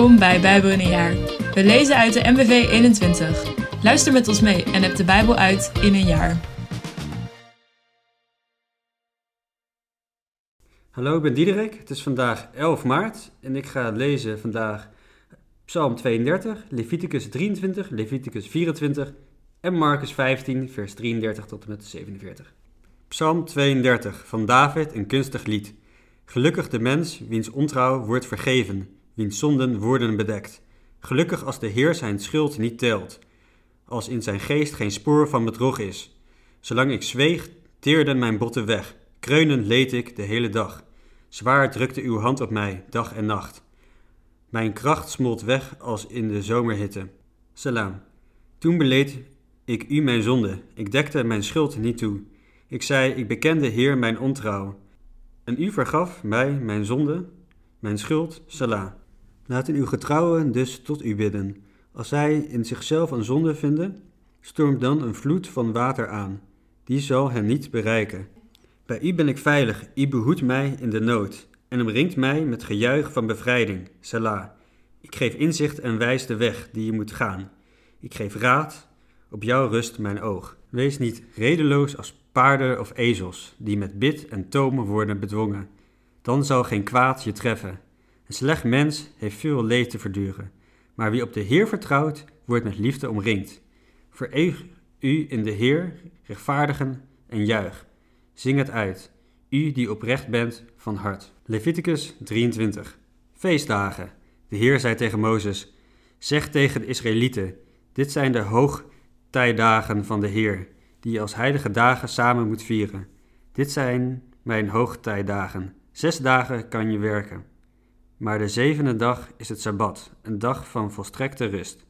Welkom bij Bijbel in een jaar. We lezen uit de MBV 21. Luister met ons mee en heb de Bijbel uit in een jaar. Hallo, ik ben Diederik. Het is vandaag 11 maart en ik ga lezen vandaag Psalm 32, Leviticus 23, Leviticus 24 en Marcus 15, vers 33 tot en met 47. Psalm 32 van David, een kunstig lied. Gelukkig de mens wiens ontrouw wordt vergeven, wiens zonden worden bedekt. Gelukkig als de Heer zijn schuld niet telt, als in zijn geest geen spoor van bedrog is. Zolang ik zweeg, teerden mijn botten weg, kreunend leed ik de hele dag. Zwaar drukte uw hand op mij, dag en nacht. Mijn kracht smolt weg als in de zomerhitte. Salam. Toen beleed ik u mijn zonde, ik dekte mijn schuld niet toe. Ik zei, ik bekende Heer mijn ontrouw. En u vergaf mij mijn zonde, mijn schuld, Salah. Laten uw getrouwen dus tot u bidden. Als zij in zichzelf een zonde vinden, stormt dan een vloed van water aan. Die zal hen niet bereiken. Bij u ben ik veilig, u behoedt mij in de nood en omringt mij met gejuich van bevrijding, Salah. Ik geef inzicht en wijs de weg die je moet gaan. Ik geef raad, op jou rust mijn oog. Wees niet redeloos als paarden of ezels, die met bit en tomen worden bedwongen. Dan zal geen kwaad je treffen. Een slecht mens heeft veel leed te verduren, maar wie op de Heer vertrouwt, wordt met liefde omringd. Vereeg u in de Heer, rechtvaardigen en juich. Zing het uit, u die oprecht bent van hart. Leviticus 23. Feestdagen. De Heer zei tegen Mozes: Zeg tegen de Israëlieten: Dit zijn de hoogtijdagen van de Heer die je als heilige dagen samen moet vieren. Dit zijn mijn hoogtijdagen. Zes dagen kan je werken. Maar de zevende dag is het Sabbat, een dag van volstrekte rust,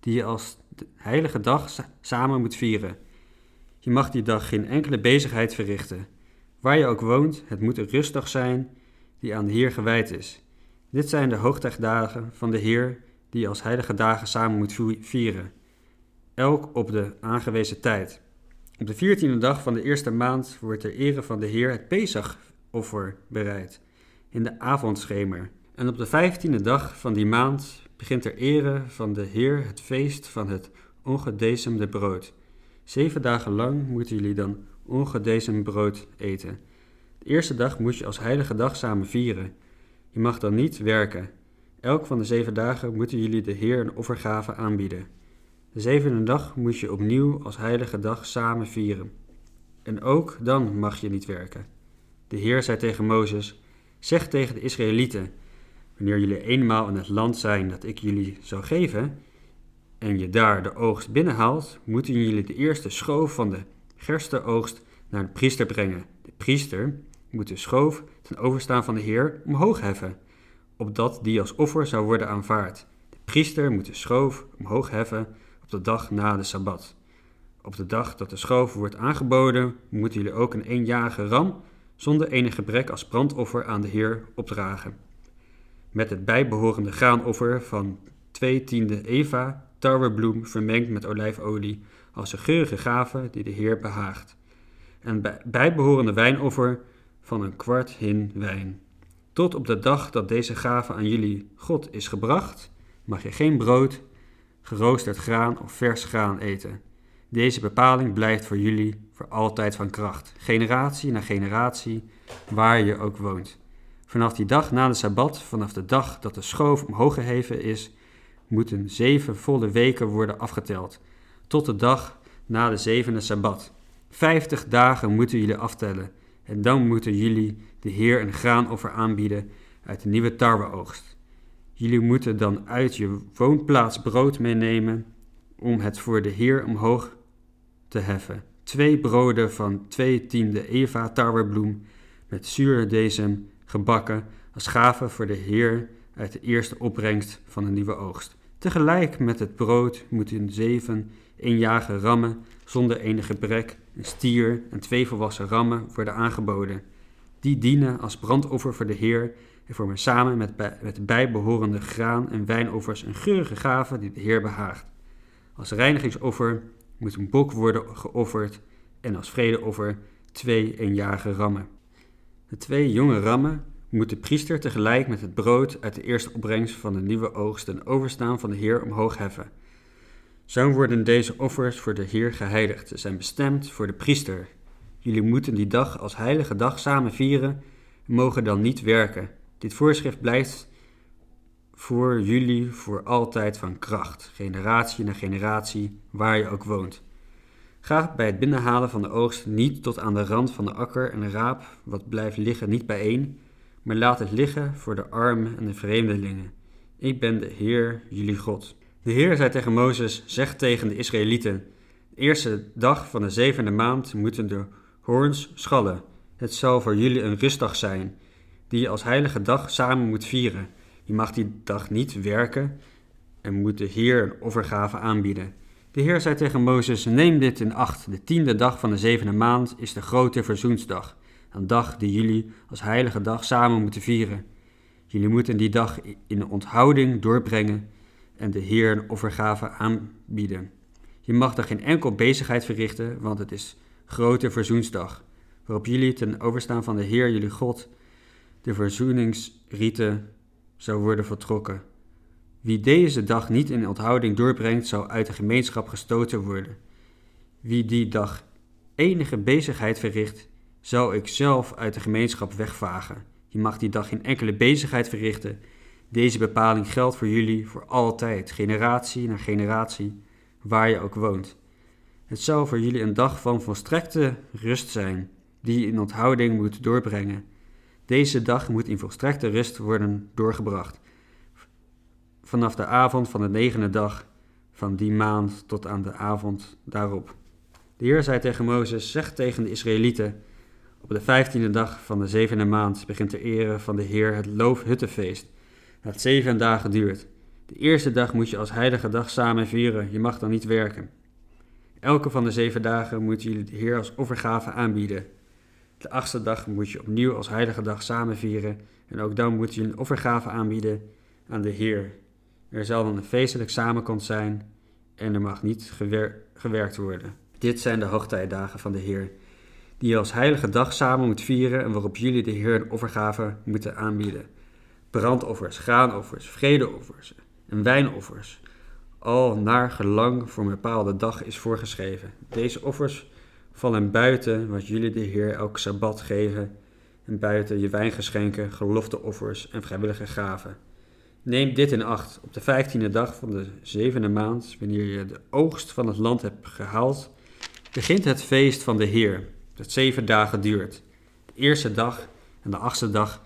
die je als heilige dag samen moet vieren. Je mag die dag geen enkele bezigheid verrichten. Waar je ook woont, het moet een rustdag zijn die aan de Heer gewijd is. Dit zijn de hoogtijdagen van de Heer die je als heilige dagen samen moet vieren, elk op de aangewezen tijd. Op de veertiende dag van de eerste maand wordt ter ere van de Heer het Pesachoffer bereid, in de avondschemer. En op de vijftiende dag van die maand begint ter ere van de Heer het feest van het ongedecemde brood. Zeven dagen lang moeten jullie dan ongedecemd brood eten. De eerste dag moet je als heilige dag samen vieren. Je mag dan niet werken. Elk van de zeven dagen moeten jullie de Heer een offergave aanbieden. De zevende dag moet je opnieuw als heilige dag samen vieren. En ook dan mag je niet werken. De Heer zei tegen Mozes: Zeg tegen de Israëlieten: Wanneer jullie eenmaal in het land zijn dat ik jullie zal geven, en je daar de oogst binnenhaalt, moeten jullie de eerste schoof van de gerstenoogst naar de priester brengen. De priester moet de schoof ten overstaan van de Heer omhoog heffen, opdat die als offer zou worden aanvaard. De priester moet de schoof omhoog heffen op de dag na de Sabbat. Op de dag dat de schoof wordt aangeboden, moeten jullie ook een eenjarige ram zonder enig gebrek als brandoffer aan de Heer opdragen. Met het bijbehorende graanoffer van twee tiende eva tarwebloem vermengd met olijfolie als een geurige gave die de Heer behaagt. En bijbehorende wijnoffer van een kwart hin wijn. Tot op de dag dat deze gave aan jullie God is gebracht, mag je geen brood geroosterd graan of vers graan eten. Deze bepaling blijft voor jullie voor altijd van kracht, generatie na generatie, waar je ook woont. Vanaf die dag na de Sabbat, vanaf de dag dat de schoof omhoog geheven is, moeten zeven volle weken worden afgeteld, tot de dag na de zevende Sabbat. Vijftig dagen moeten jullie aftellen, en dan moeten jullie de Heer een graanoffer aanbieden uit de nieuwe tarweoogst. Jullie moeten dan uit je woonplaats brood meenemen om het voor de Heer omhoog te heffen. Twee broden van twee tiende eva tarwebloem met zuurdesem gebakken als gave voor de Heer uit de eerste opbrengst van een nieuwe oogst. Tegelijk met het brood moeten zeven eenjarige rammen zonder enige brek, een stier en twee volwassen rammen worden aangeboden. Die dienen als brandoffer voor de Heer en vormen samen met, met de bijbehorende graan- en wijnoffers een geurige gave die de Heer behaagt. Als reinigingsoffer moet een bok worden geofferd en als vredeoffer twee eenjarige rammen. De twee jonge rammen moet de priester tegelijk met het brood uit de eerste opbrengst van de nieuwe oogst ten overstaan van de Heer omhoog heffen. Zo worden deze offers voor de Heer geheiligd. Ze zijn bestemd voor de priester. Jullie moeten die dag als heilige dag samen vieren en mogen dan niet werken. Dit voorschrift blijft voor jullie voor altijd van kracht, generatie na generatie, waar je ook woont. Ga bij het binnenhalen van de oogst niet tot aan de rand van de akker en raap wat blijft liggen niet bijeen, maar laat het liggen voor de armen en de vreemdelingen. Ik ben de Heer, jullie God. De Heer zei tegen Mozes, zeg tegen de Israëlieten, de eerste dag van de zevende maand moeten de hoorns schallen. Het zal voor jullie een rustdag zijn, die je als heilige dag samen moet vieren. Je mag die dag niet werken en moet de Heer een offergave aanbieden. De Heer zei tegen Mozes, neem dit in acht. De tiende dag van de zevende maand is de grote verzoensdag. Een dag die jullie als heilige dag samen moeten vieren. Jullie moeten die dag in onthouding doorbrengen en de Heer een offergave aanbieden. Je mag er geen enkel bezigheid verrichten, want het is grote verzoensdag, waarop jullie ten overstaan van de Heer jullie God de verzoeningsrieten zou worden vertrokken. Wie deze dag niet in onthouding doorbrengt, zal uit de gemeenschap gestoten worden. Wie die dag enige bezigheid verricht, zal ik zelf uit de gemeenschap wegvagen. Je mag die dag geen enkele bezigheid verrichten. Deze bepaling geldt voor jullie voor altijd, generatie na generatie, waar je ook woont. Het zal voor jullie een dag van volstrekte rust zijn, die je in onthouding moet doorbrengen. Deze dag moet in volstrekte rust worden doorgebracht. Vanaf de avond van de negende dag van die maand tot aan de avond daarop. De Heer zei tegen Mozes: Zeg tegen de Israëlieten: Op de vijftiende dag van de zevende maand begint ter ere van de Heer het Loofhuttenfeest, dat zeven dagen duurt. De eerste dag moet je als heilige dag samen vieren, je mag dan niet werken. Elke van de zeven dagen moet jullie de Heer als offergave aanbieden. De achtste dag moet je opnieuw als heilige dag samen vieren en ook dan moet je een offergave aanbieden aan de Heer. Er zal dan een feestelijk samenkomst zijn en er mag niet gewerkt worden. Dit zijn de hoogtijdagen van de Heer, die je als heilige dag samen moet vieren en waarop jullie de Heer een offergave moeten aanbieden. Brandoffers, graanoffers, vredeoffers en wijnoffers, al naar gelang voor een bepaalde dag is voorgeschreven. Deze offers vallen buiten wat jullie de Heer elke sabbat geven en buiten je wijngeschenken, gelofteoffers en vrijwillige gaven. Neem dit in acht. Op de vijftiende dag van de zevende maand, wanneer je de oogst van het land hebt gehaald, begint het feest van de Heer, dat zeven dagen duurt. De eerste dag en de achtste dag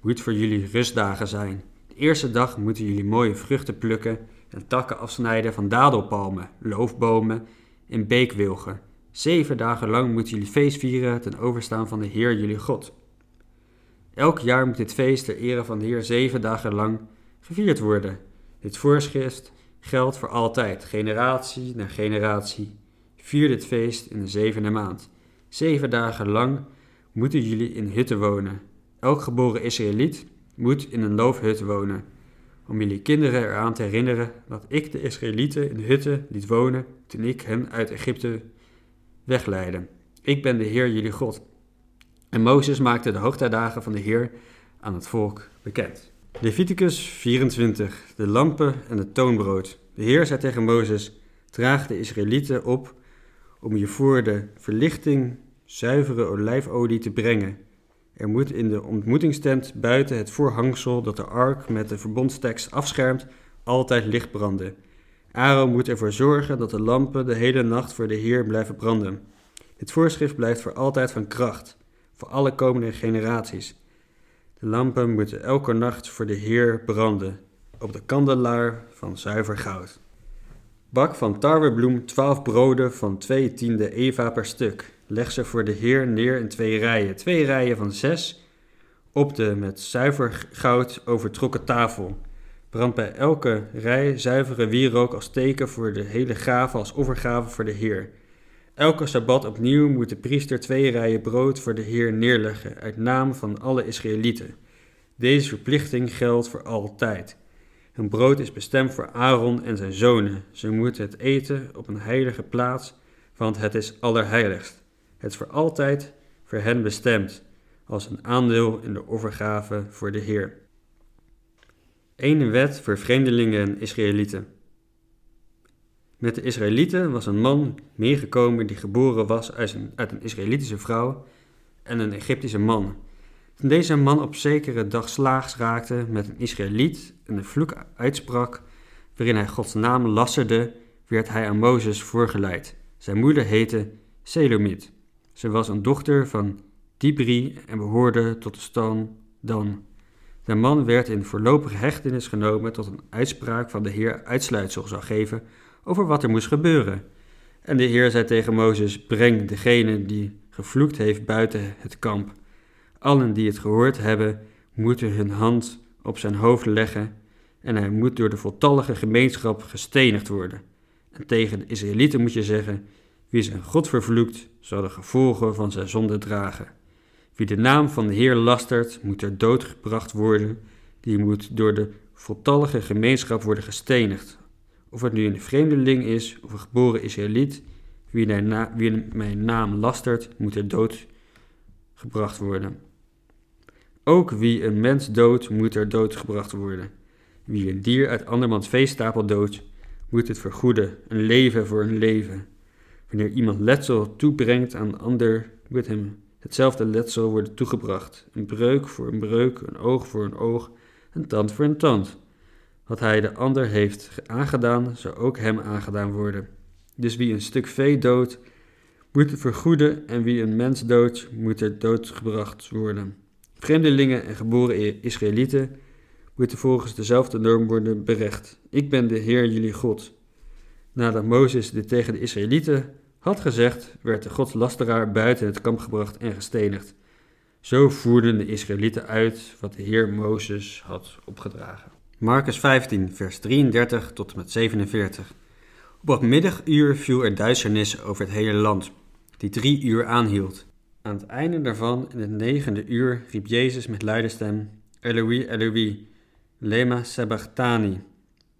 moet voor jullie rustdagen zijn. De eerste dag moeten jullie mooie vruchten plukken en takken afsnijden van dadelpalmen, loofbomen en beekwilgen. Zeven dagen lang moeten jullie feest vieren ten overstaan van de Heer jullie God. Elk jaar moet dit feest ter ere van de Heer zeven dagen lang gevierd worden. Dit voorschrift geldt voor altijd, generatie na generatie. Vier dit feest in de zevende maand. Zeven dagen lang moeten jullie in hutten wonen. Elk geboren Israëliet moet in een loofhut wonen. Om jullie kinderen eraan te herinneren dat ik de Israëlieten in hutten liet wonen toen ik hen uit Egypte wegleidde. Ik ben de Heer jullie God. En Mozes maakte de hoogtijdagen van de Heer aan het volk bekend. Leviticus 24, de lampen en het toonbrood. De Heer zei tegen Mozes: Draag de Israëlieten op om je voor de verlichting zuivere olijfolie te brengen. Er moet in de ontmoetingstent buiten het voorhangsel dat de ark met de verbondstekst afschermt, altijd licht branden. Aaron moet ervoor zorgen dat de lampen de hele nacht voor de Heer blijven branden. Dit voorschrift blijft voor altijd van kracht, voor alle komende generaties. De lampen moeten elke nacht voor de Heer branden, op de kandelaar van zuiver goud. Bak van tarwebloem twaalf broden van twee tiende eva per stuk. Leg ze voor de Heer neer in twee rijen, twee rijen van zes, op de met zuiver goud overtrokken tafel. Brand bij elke rij zuivere wierook als teken voor de hele gave als offergave voor de Heer. Elke sabbat opnieuw moet de priester twee rijen brood voor de Heer neerleggen, uit naam van alle Israëlieten. Deze verplichting geldt voor altijd. Hun brood is bestemd voor Aaron en zijn zonen. Ze moeten het eten op een heilige plaats, want het is allerheiligst. Het is voor altijd voor hen bestemd. als een aandeel in de offergave voor de Heer. Eén wet voor vreemdelingen en Israëlieten. Met de Israëlieten was een man meegekomen die geboren was uit een, uit een Israëlitische vrouw en een Egyptische man. Toen deze man op zekere dag slaags raakte met een Israëliet en een vloek uitsprak, waarin hij Gods naam lasterde, werd hij aan Mozes voorgeleid. Zijn moeder heette Selomit. Ze was een dochter van Dibri en behoorde tot de stam Dan. De man werd in voorlopige hechtenis genomen tot een uitspraak van de Heer uitsluitsel zou geven over wat er moest gebeuren. En de Heer zei tegen Mozes: Breng degene die gevloekt heeft buiten het kamp. Allen die het gehoord hebben, moeten hun hand op zijn hoofd leggen en hij moet door de voltallige gemeenschap gestenigd worden. En tegen de Israëlieten moet je zeggen: Wie zijn God vervloekt, zal de gevolgen van zijn zonde dragen. Wie de naam van de Heer lastert, moet er doodgebracht worden. Die moet door de voltallige gemeenschap worden gestenigd. Of het nu een vreemdeling is of een geboren Israëliet, wie, wie mijn naam lastert, moet er doodgebracht worden. Ook wie een mens doodt, moet er doodgebracht worden. Wie een dier uit andermans veestapel doodt, moet het vergoeden, een leven voor een leven. Wanneer iemand letsel toebrengt aan een ander, moet hem hetzelfde letsel worden toegebracht. Een breuk voor een breuk, een oog voor een oog, een tand voor een tand. Wat hij de ander heeft aangedaan, zou ook hem aangedaan worden. Dus wie een stuk vee doodt, moet het vergoeden, en wie een mens doodt, moet er doodgebracht worden. Vreemdelingen en geboren Israëlieten moeten volgens dezelfde norm worden berecht. Ik ben de Heer jullie God. Nadat Mozes dit tegen de Israëlieten had gezegd, werd de godslasteraar buiten het kamp gebracht en gestenigd. Zo voerden de Israëlieten uit wat de Heer Mozes had opgedragen. Marcus 15, vers 33 tot en met 47. Op het middaguur viel er duisternis over het hele land, die drie uur aanhield. Aan het einde daarvan, in het negende uur, riep Jezus met luide stem: Eloi, Eloi, lema sabachthani,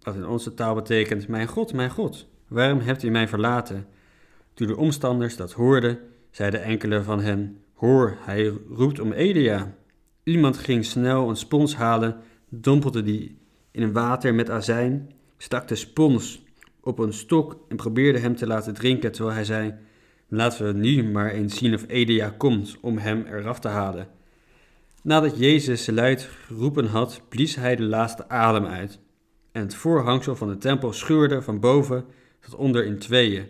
wat in onze taal betekent: Mijn God, mijn God, waarom hebt u mij verlaten? Toen de omstanders dat hoorden, zeiden enkele van hen: Hoor, hij roept om Elia. Iemand ging snel een spons halen, dompelde die in een water met azijn, stak de spons op een stok en probeerde hem te laten drinken, terwijl hij zei: Laten we nu maar eens zien of Elia komt om hem eraf te halen. Nadat Jezus luid geroepen had, blies hij de laatste adem uit. En het voorhangsel van de tempel scheurde van boven tot onder in tweeën.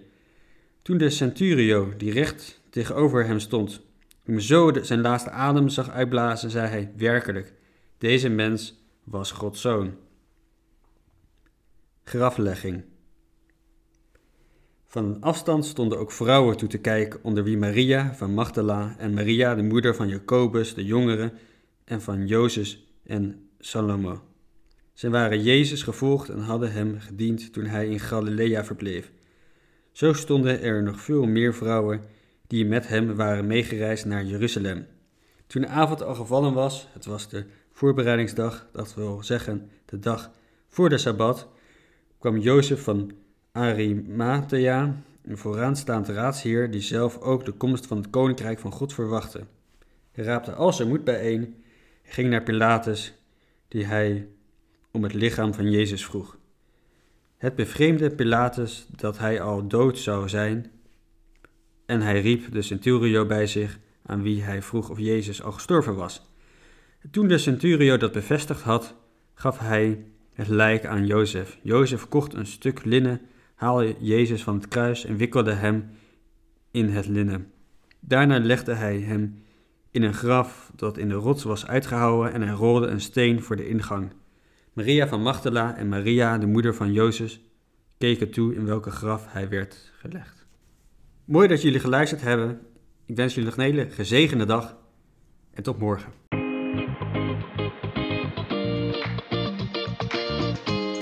Toen de centurio, die recht tegenover hem stond, hem zo zijn laatste adem zag uitblazen, zei hij: Werkelijk, deze mens was Gods zoon. Graflegging. Van een afstand stonden ook vrouwen toe te kijken, onder wie Maria van Magdala en Maria, de moeder van Jacobus de jongere en van Jozes en Salomo. Zij waren Jezus gevolgd en hadden hem gediend toen hij in Galilea verbleef. Zo stonden er nog veel meer vrouwen die met hem waren meegereisd naar Jeruzalem. Toen de avond al gevallen was, het was de voorbereidingsdag, dat wil zeggen de dag voor de Sabbat, kwam Jozef van Arimathea, een vooraanstaand raadsheer die zelf ook de komst van het koninkrijk van God verwachtte. Hij raapte al zijn moed bijeen en ging naar Pilatus, die hij om het lichaam van Jezus vroeg. Het bevreemde Pilatus dat hij al dood zou zijn, en hij riep de centurio bij zich, aan wie hij vroeg of Jezus al gestorven was. Toen de centurio dat bevestigd had, gaf hij het lijk aan Jozef. Jozef kocht een stuk linnen, haalde Jezus van het kruis en wikkelde hem in het linnen. Daarna legde hij hem in een graf dat in de rots was uitgehouwen en hij rolde een steen voor de ingang. Maria van Magdala en Maria, de moeder van Jozef, keken toe in welke graf hij werd gelegd. Mooi dat jullie geluisterd hebben. Ik wens jullie nog een hele gezegende dag en tot morgen.